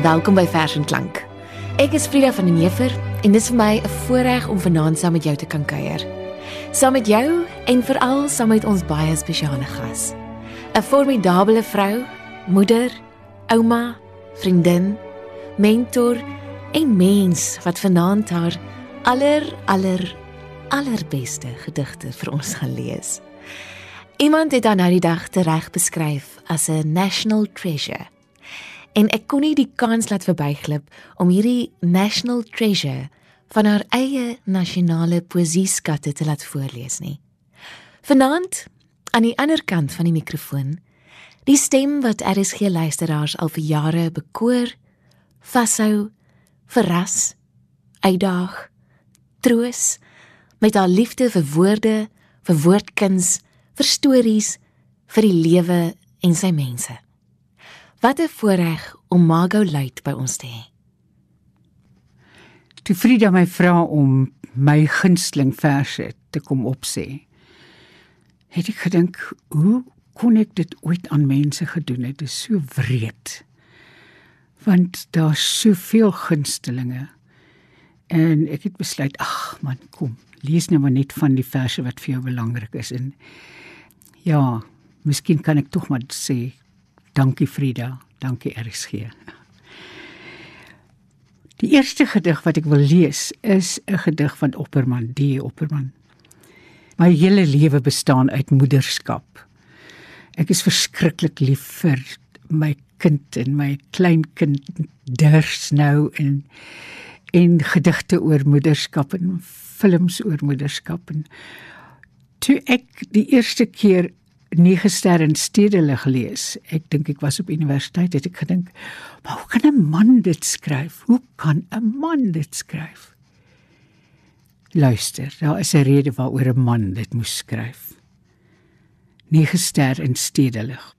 Welkom by Vers en Klank. Ek is Frida van den Heever en dis vir my 'n voorreg om vanaand saam met jou te kan kuier. Saam met jou en veral saam met ons baie spesiale gas. 'n Formidable vrou, moeder, ouma, vriendin, mentor en mens wat vanaand haar aller aller allerbeste gedigte vir ons gaan lees. Iemand het haar nou die dag tereg beskryf as 'n national treasure en ek kon nie die kans laat verbyglip om hierdie national treasure van haar eie nasionale poësieskatte te laat voorlees nie. Vanaand aan die ander kant van die mikrofoon, die stem wat RSG luisteraars al vir jare bekoor, vashou, verras, uitdaag, troos met haar liefde vir woorde, vir woordkuns, vir stories, vir die lewe en sy mense. Wat 'n voorreg om Margot Luit by ons te hê. Toe Frida my vra om my gunsteling verse te kom opsê, het ek gedink, hoe kon ek dit ooit aan mense gedoen het? Dit is so wreed. Want daar's soveel gunstelinge. En ek het besluit, ag man, kom, lees nou maar net van die verse wat vir jou belangrik is en ja, miskien kan ek tog maar sê Dankie Frida, dankie RSG. Die eerste gedig wat ek wil lees is 'n gedig van Opperman, D. Opperman. My hele lewe bestaan uit moederskap. Ek is verskriklik lief vir my kind en my kleinkind ders nou en en gedigte oor moederskap en films oor moederskap en toe ek die eerste keer 9 ster in stedelig lees. Ek dink ek was op universiteit het ek gedink, maar hoe kan 'n man dit skryf? Hoe kan 'n man dit skryf? Luister, daar is 'n rede waaroor 'n man dit moes skryf. 9 ster in stedelig.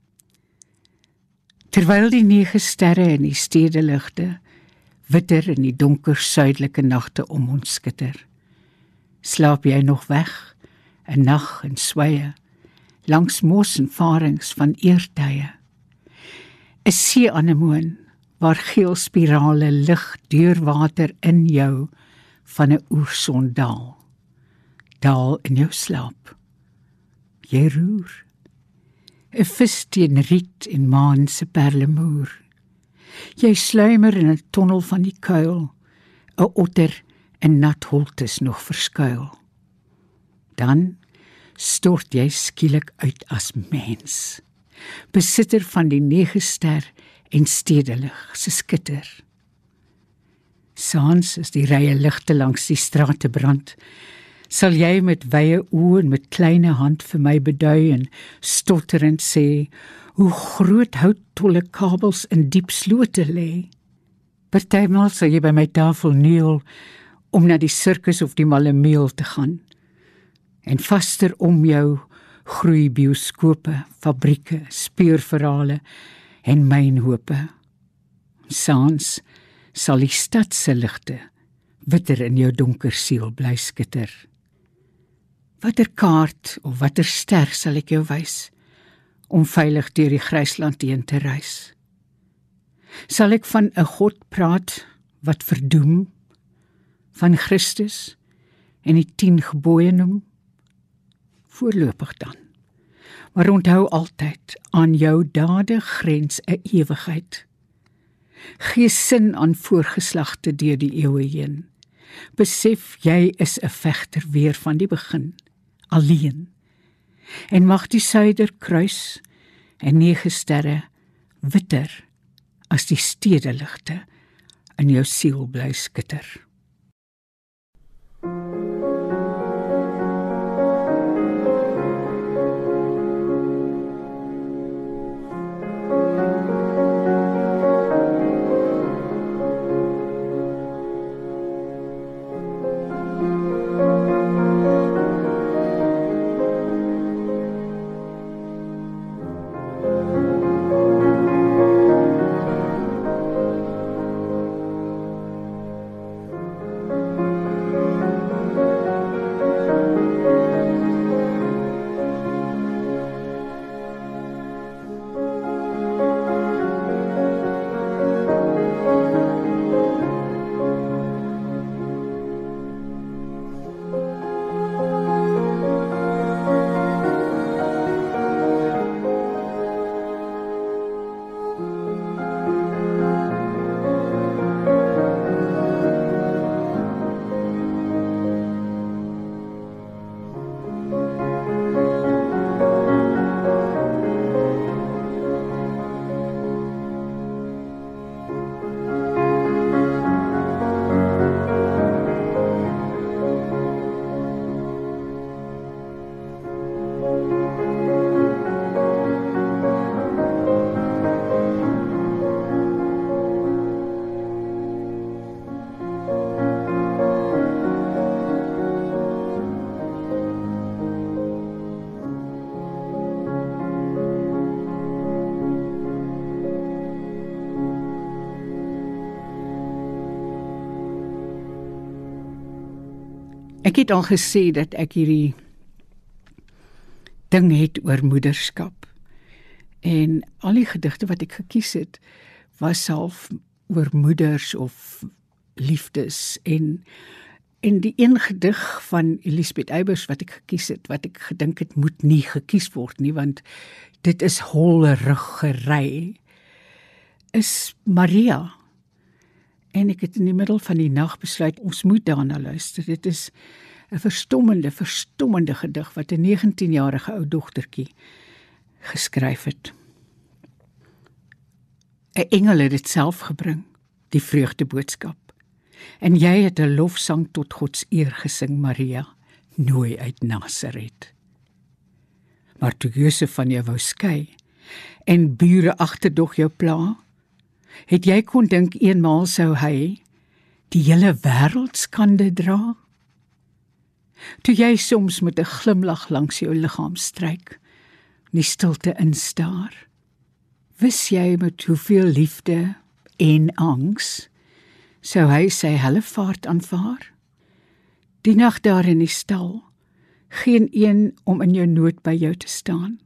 Terwyl die 9 sterre in die stedeligte witter in die donker suidelike nagte om ons skitter. Slaap jy nog weg? 'n Nag en sweye langs mos en varings van eertye. 'n See anemoon waar geel spirale lig deur water in jou van 'n oerson daal. Daal in jou slaap. Jy roer. 'n vis teen riet en maan se perlemoer. Jy sluimer in 'n tonnel van die kuil. 'n Otter in nat holtes nog verskuil. Dan stort jy skielik uit as mens. Besitter van die nege ster en stedelig se skitter. Saans is die rye ligte langs die strate brand. Sal jy met wye oë en met kleine hand vir my bedui en stotterend sê hoe groot houttolle kabels in diep slote lê? Partymal sal jy by my tafel kniel om na die sirkus of die malemeel te gaan en vaster om jou groei bioskope, fabrieke, speurverhale en mynhope. Saans sal die stad se ligte witter in jou donker siel bly skitter. Watter kaart of watter ster sal ek jou wys om veilig deur die grysland heen te reis? Sal ek van 'n God praat wat verdoem van Christus en die 10 gebooie noem? Voorlopig dan. Maar onthou altyd aan jou dade grens 'n ewigheid. Gee sin aan voorgeslagte deur die eeue heen. Besef jy is 'n vegter weer van die begin, alleen. En mag die suiderkruis en nege sterre witter as die stedeligte in jou siel bly skitter. Ek het al gesê dat ek hierdie ding het oor moederskap. En al die gedigte wat ek gekies het, was half oor moeders of liefdes en en die een gedig van Elisabeth Eybers wat ek gekies het, wat ek gedink het moet nie gekies word nie want dit is holleriggery is Maria. En ek het in die middel van die nag besluit ons moet daarna luister. Dit is 'n verstommende, verstommende gedig wat 'n 19-jarige ou dogtertjie geskryf het. 'n Engel het dit self gebring, die vreugdeboodskap. En jy het 'n lofsang tot God se eer gesing, Maria, nooi uit Nasaret. Maar toe Josef van jou wou skei en bure agterdog jou pla, het jy kon dink eenmaal sou hy die hele wêreld skande dra? Toe jy soms met 'n glimlag langs jou liggaam stryk, nie stilte instaar. Wis jy met hoeveel liefde en angs sou hy sy helle vaart aanvaar? Die nag daar in die stal, geen een om in jou nood by jou te staan.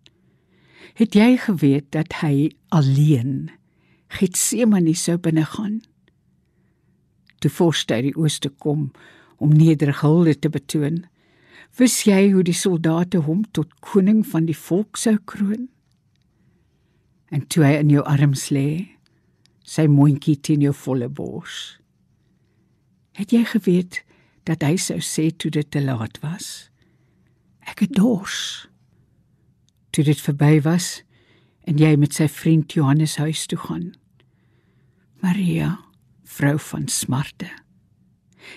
Het jy geweet dat hy alleen Getsemane sou binne gaan? Toe voorstel die ooste kom om nederige hulde te betoon. Wis jy hoe die soldate hom tot koning van die volk sou kroon? En toe hy in jou arms lê, sy mondjie teen jou volle bors. Het jy geweet dat hy sou sê toe dit te laat was? Ek het dors. Toe dit verby was en jy met sy vriend Johannes huis toe gaan. Maria, vrou van smarte,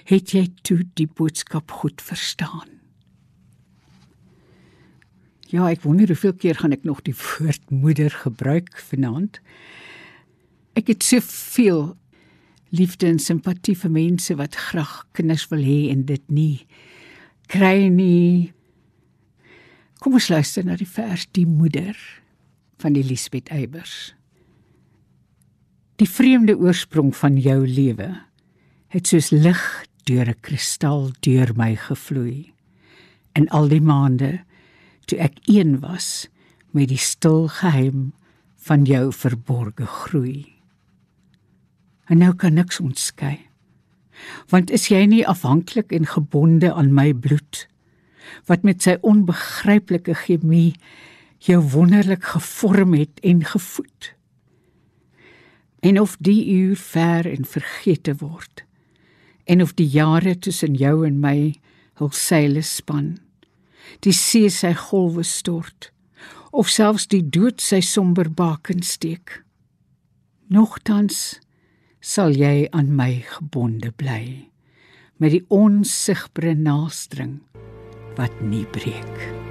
het jy toe die boodskap goed verstaan? Ja, ek wonder hoeveel keer gaan ek nog die woord moeder gebruik vanaand. Ek het soveel liefde en simpatie vir mense wat graag kinders wil hê en dit nie kry nie. Kom ons luister na die vers Die moeder van Elisabeth Eybers. Die vreemde oorsprong van jou lewe het soos lig deur 'n kristal deur my gevloei. In al die maande toe ek een was met die stil geheim van jou verborgde groei. En nou kan niks ontskei. Want is jy nie afhanklik en gebonde aan my bloed wat met sy onbegryplike chemie jou wonderlik gevorm het en gevoed? En of die uur ver en vergete word en of die jare tussen jou en my hul seile span die see sy golwe stort of selfs die dood sy somber baken steek. Nogtans sal jy aan my gebonde bly met die onsigbare naaldstring wat nie breek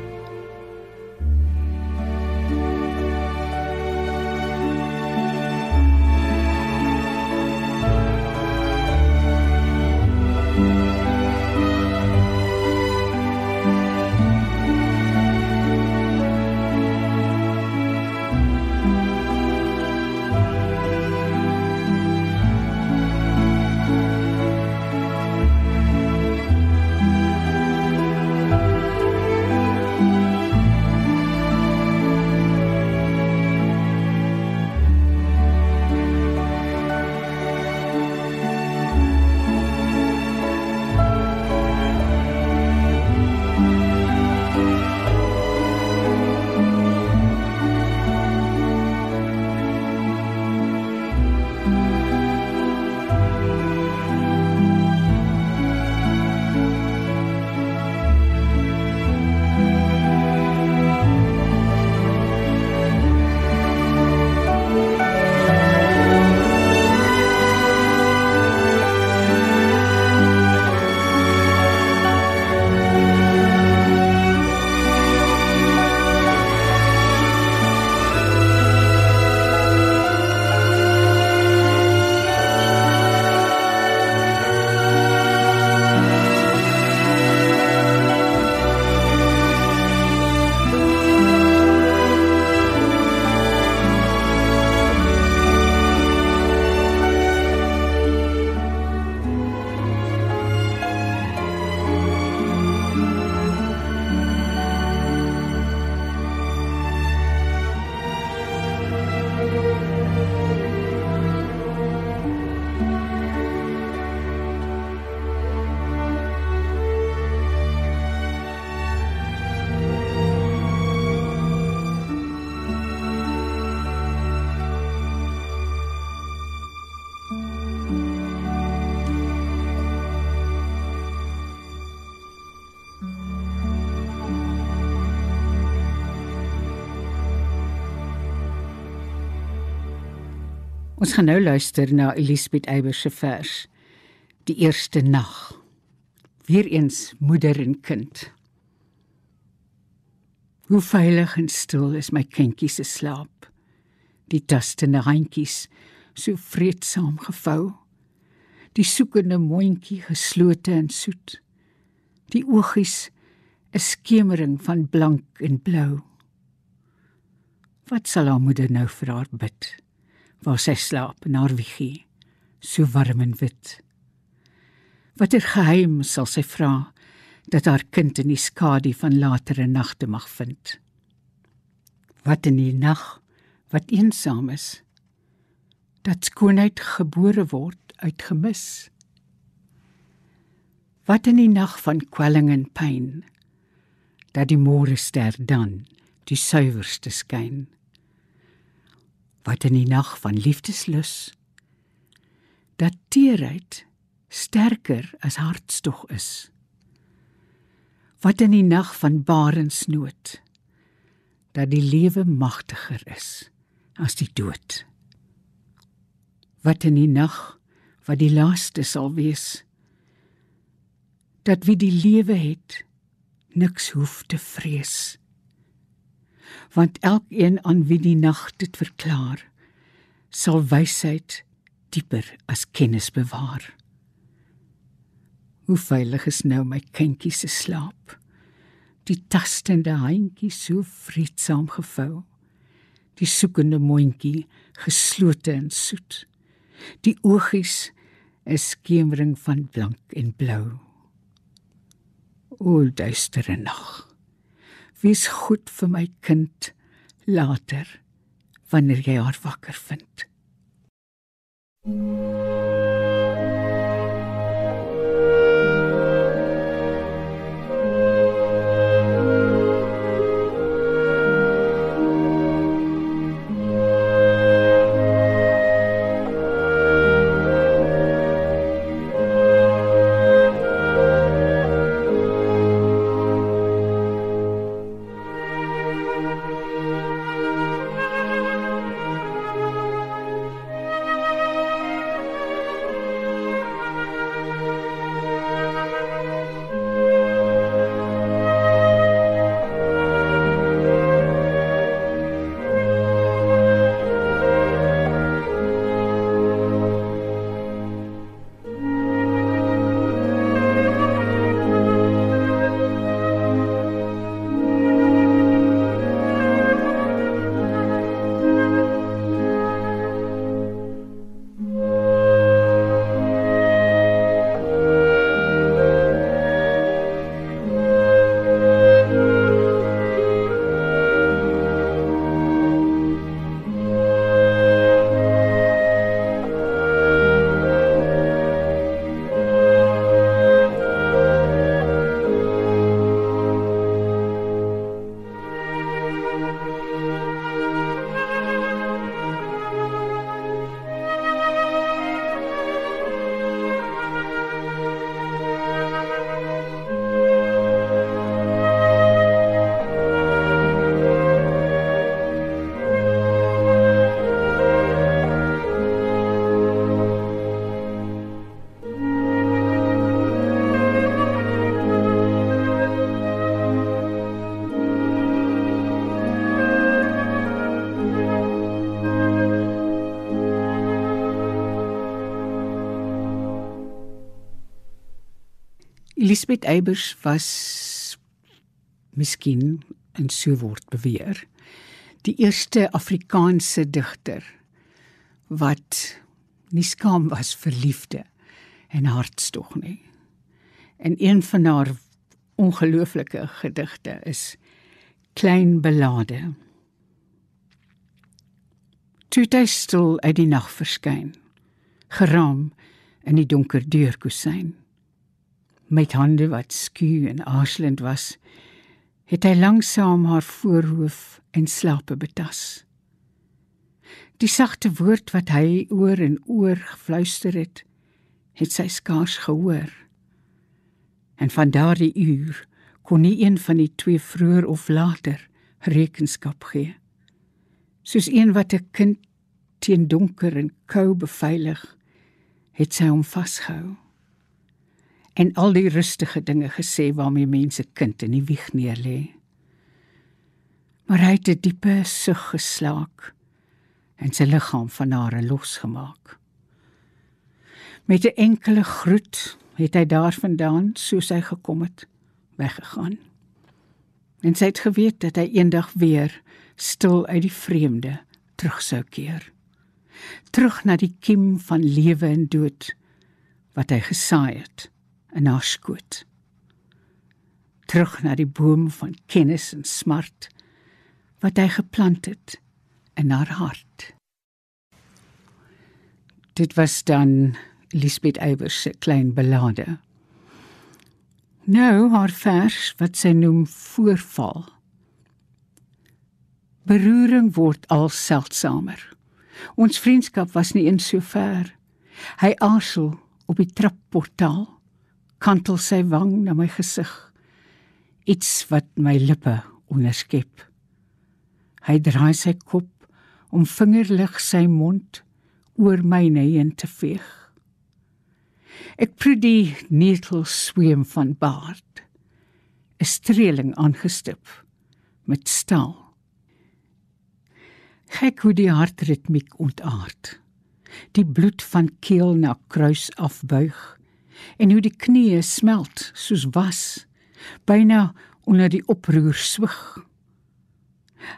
Ons gaan nou luister na Elisabeth Eybers se vers. Die eerste nag. Weereens moeder en kind. Hoe veilig en stil is my kindjie se slaap. Die tastende handjies so vreedsaam gevou. Die soekende mondjie geslote en soet. Die oogies 'n skemering van blank en blou. Wat sal haar moeder nou vir haar bid? Waar sy slaap in haar wiegie, so warm en wit. Watter geheim sal sy vra dat haar kind in die skadu van latere nagte mag vind? Wat in die nag wat eensaam is, dat skoonheid gebore word uit gemis. Wat in die nag van kwelling en pyn, dat die môre ster dan die suiwerste skyn wat in die nag van liefdeslus dat teerheid sterker as hartstog is wat in die nag van barensnood dat die lewe magtiger is as die dood wat in die nag wat die laaste sal wees dat wie die lewe het niks hoef te vrees want elkeen aan wie die nag dit verklaar sal wysheid dieper as kennis bewaar. Hoe veilig is nou my kindjie se slaap? Die tastende handjie so vreedsaam gevou. Die soekende mondjie geslote en soet. Die oogies 'n skemering van blank en blou. O duistere nag Wie's goed vir my kind later wanneer jy haar wakker vind. Thank you. Elisabeth Eybers was miskien en so word beweer die eerste Afrikaanse digter wat nie skaam was vir liefde en hartstog nie. En een van haar ongelooflike gedigte is Klein belade. Toe hy stil uit die nag verskyn, geraam in die donker deurkusyn met hande wat skuw en aarzelend was, het hy langsaam haar voorhoof en slape betas. Die sagte woord wat hy oor en oor gefluister het, het sy skaars gehoor. En van daardie uur kon nie een van die twee vroeër of later rekenskap gee. Soos een wat 'n kind teen donker en kou beveilig, het sy hom vasgehou. En al die rustige dinge gesê waarmee mense kind in die wieg neerlê. Maar hy het 'n diepe sug geslaak en sy liggaam van haar losgemaak. Met 'n enkele groet het hy daarvandaan soos hy gekom het weggegaan. En sy het geweet dat hy eendag weer stil uit die vreemde terug sou keer. Terug na die kiem van lewe en dood wat hy gesaai het in haar skoot. Terug na die boom van kennis en smart wat hy geplant het in haar hart. Dit was dan Lisbeth Eybers se klein ballade. Nou haar vers wat sy noem voorval. Beroering word al seldsamer. Ons vriendskap was nie eens so ver. Hy aarzel op die trapportaal, kantel sy wang na my gesig. Iets wat my lippe onderskep. Hy draai sy kop om vingerlig sy mond oor myne heen te veeg. Ek proe die netel sweem van baard. 'n streeling aangestip met staal. Gek hoe die hartritmiek ontaard. Die bloed van keel na kruis afbuig en hoe die knieë smelt soos was, byna onder die oproer swig.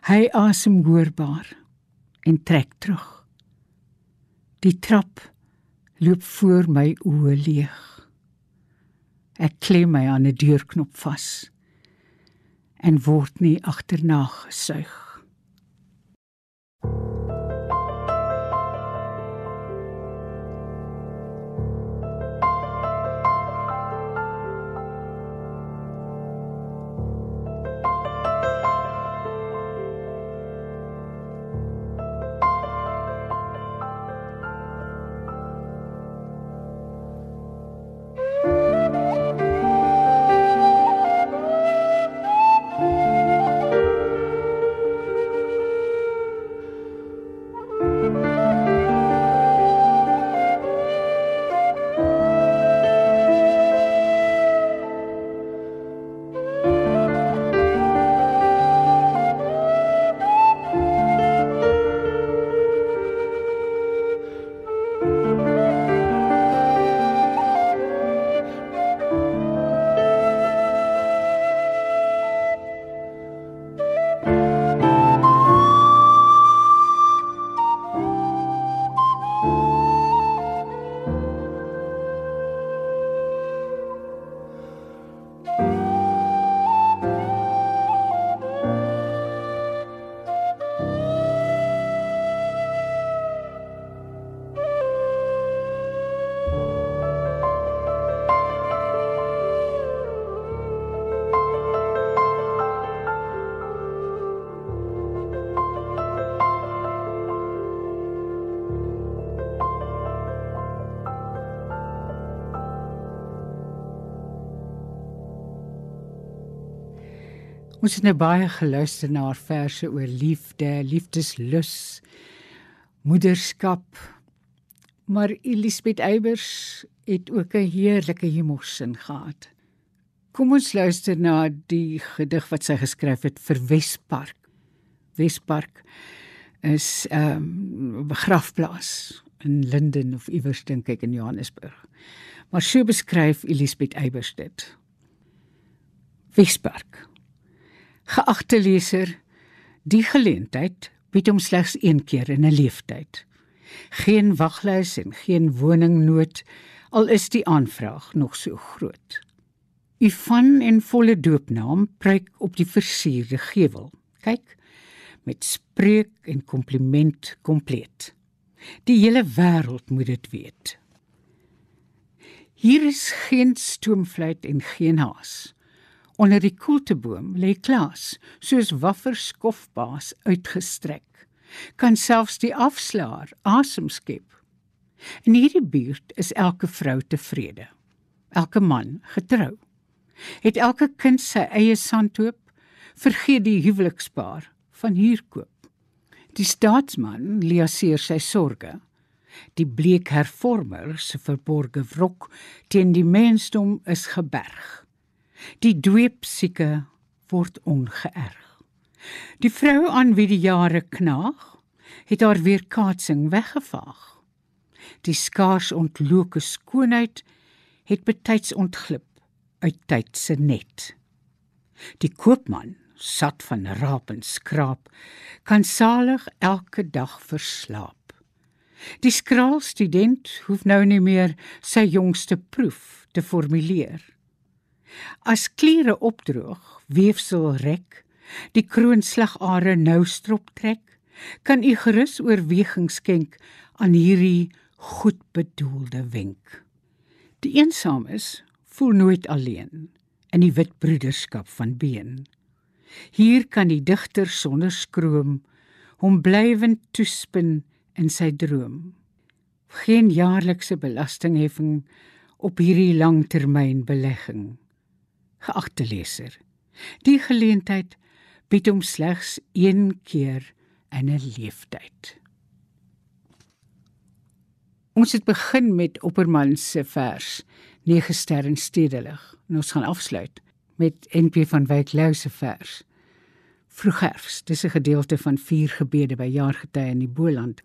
Hy asem hoorbaar en trek terug. Die trap loop voor my oë leeg. Ek klem my aan 'n deurknop vas en word nie agterna gesuig. Ons het nou baie geluister na haar verse oor liefde, liefdeslus, moederskap. Maar Elisabeth Eybers het ook 'n heerlike humorsin gehad. Kom ons luister na die gedig wat sy geskryf het vir Wespark. Wespark is 'n um, begrafplaas in Linden of iewers dink ek in Johannesburg. Maar so beskryf Elisabeth Eybers dit. Wespark Geagte leser, die geleentheid bied hom slegs een keer in 'n leeftyd. Geen waglys en geen woningnood al is die aanvraag nog so groot. U van en volle doopnaam pryk op die versierde gewel. Kyk met spreek en kompliment kompleet. Die hele wêreld moet dit weet. Hier is geen stoomfluit en geen haas. Onder die koelteboom lê Klaas, soos wafferskofbaas uitgestrek. Kan selfs die afslaer asem skep. In hierdie buurt is elke vrou tevrede. Elke man getrou. Het elke kind sy eie sandhoop, vergeet die huwelikspaar van hier koop. Die staatsman liaseer sy sorge. Die bleek hervormer se verborge wrok teen die mensdom is geberg. Die dweepsieke word ongeërg. Die vrou aan wie die jare knaag, het haar weerkaatsing weggevaag. Die skaars ontloke skoonheid het betyds ontglip uit tyd se net. Die koopman, sat van raap en skraap, kan salig elke dag verslaap. Die skraal student hoef nou nie meer sy jongste proef te formuleer. As kliere opdroog, weefsel rek, die kroonslagare nou strop trek, kan u gerus oorweging skenk aan hierdie goedbedoelde wenk. Die eensames voel nooit alleen in die wit broederskap van been. Hier kan die digter sonder skroom hom blywend toespin in sy droom. Geen jaarlikse belastingheffing op hierdie langtermynbelegging. Geagte leser, die geleentheid bied hom slegs een keer in 'n leeftyd. Ons het begin met Opperman se vers 9 sterre stedelig en ons gaan afsluit met NP van Wyk Lou se vers. Vroegherfs, dis 'n gedeelte van vier gebede by jaargety in die Boland.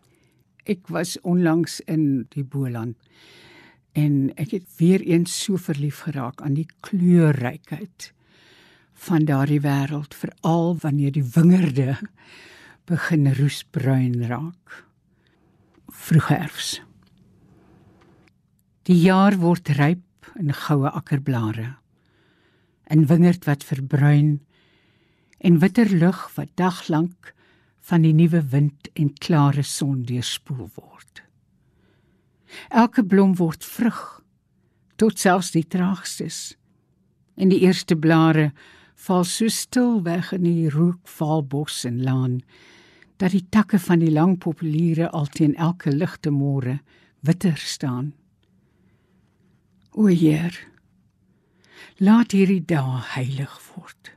Ek was onlangs in die Boland en ek het weer eens so verlief geraak aan die kleurrykheid van daardie wêreld, veral wanneer die wingerde begin roesbruin raak. Vroegherfs. Die jaar word ryp in goue akkerblare. In wingerd wat verbruin en witter lug wat daglank van die nuwe wind en klare son deurspoel word. Elke blom word vrug tot selfs die traagstes en die eerste blare val so stil weg in die rookvalbos en laan dat die takke van die lang populiere alteen elke ligte môre witter staan. O Heer, laat hierdie dag heilig word.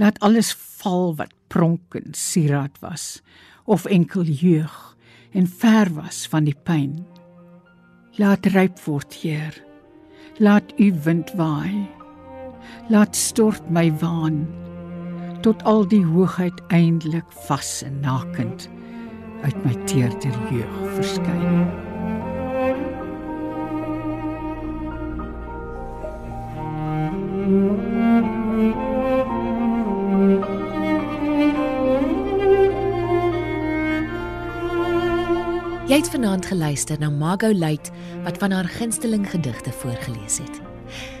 Laat alles val wat pronk en sieraad was of enkel jeug en ver was van die pyn. Laat ryp word, Heer. Laat u wind waai. Laat stort my waan tot al die hoogheid eindelik vas en nakend uit my teerder jeug verskyn. Jy het vanaand geluister na Margot Luit wat van haar gunsteling gedigte voorgeles het.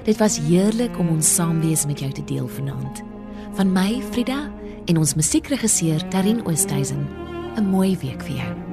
Dit was heerlik om ons saamwees met jou te deel vanaand. Van my, Frida, en ons musiekregisseur Tarin Oosthuizen. 'n Mooi week vir jou.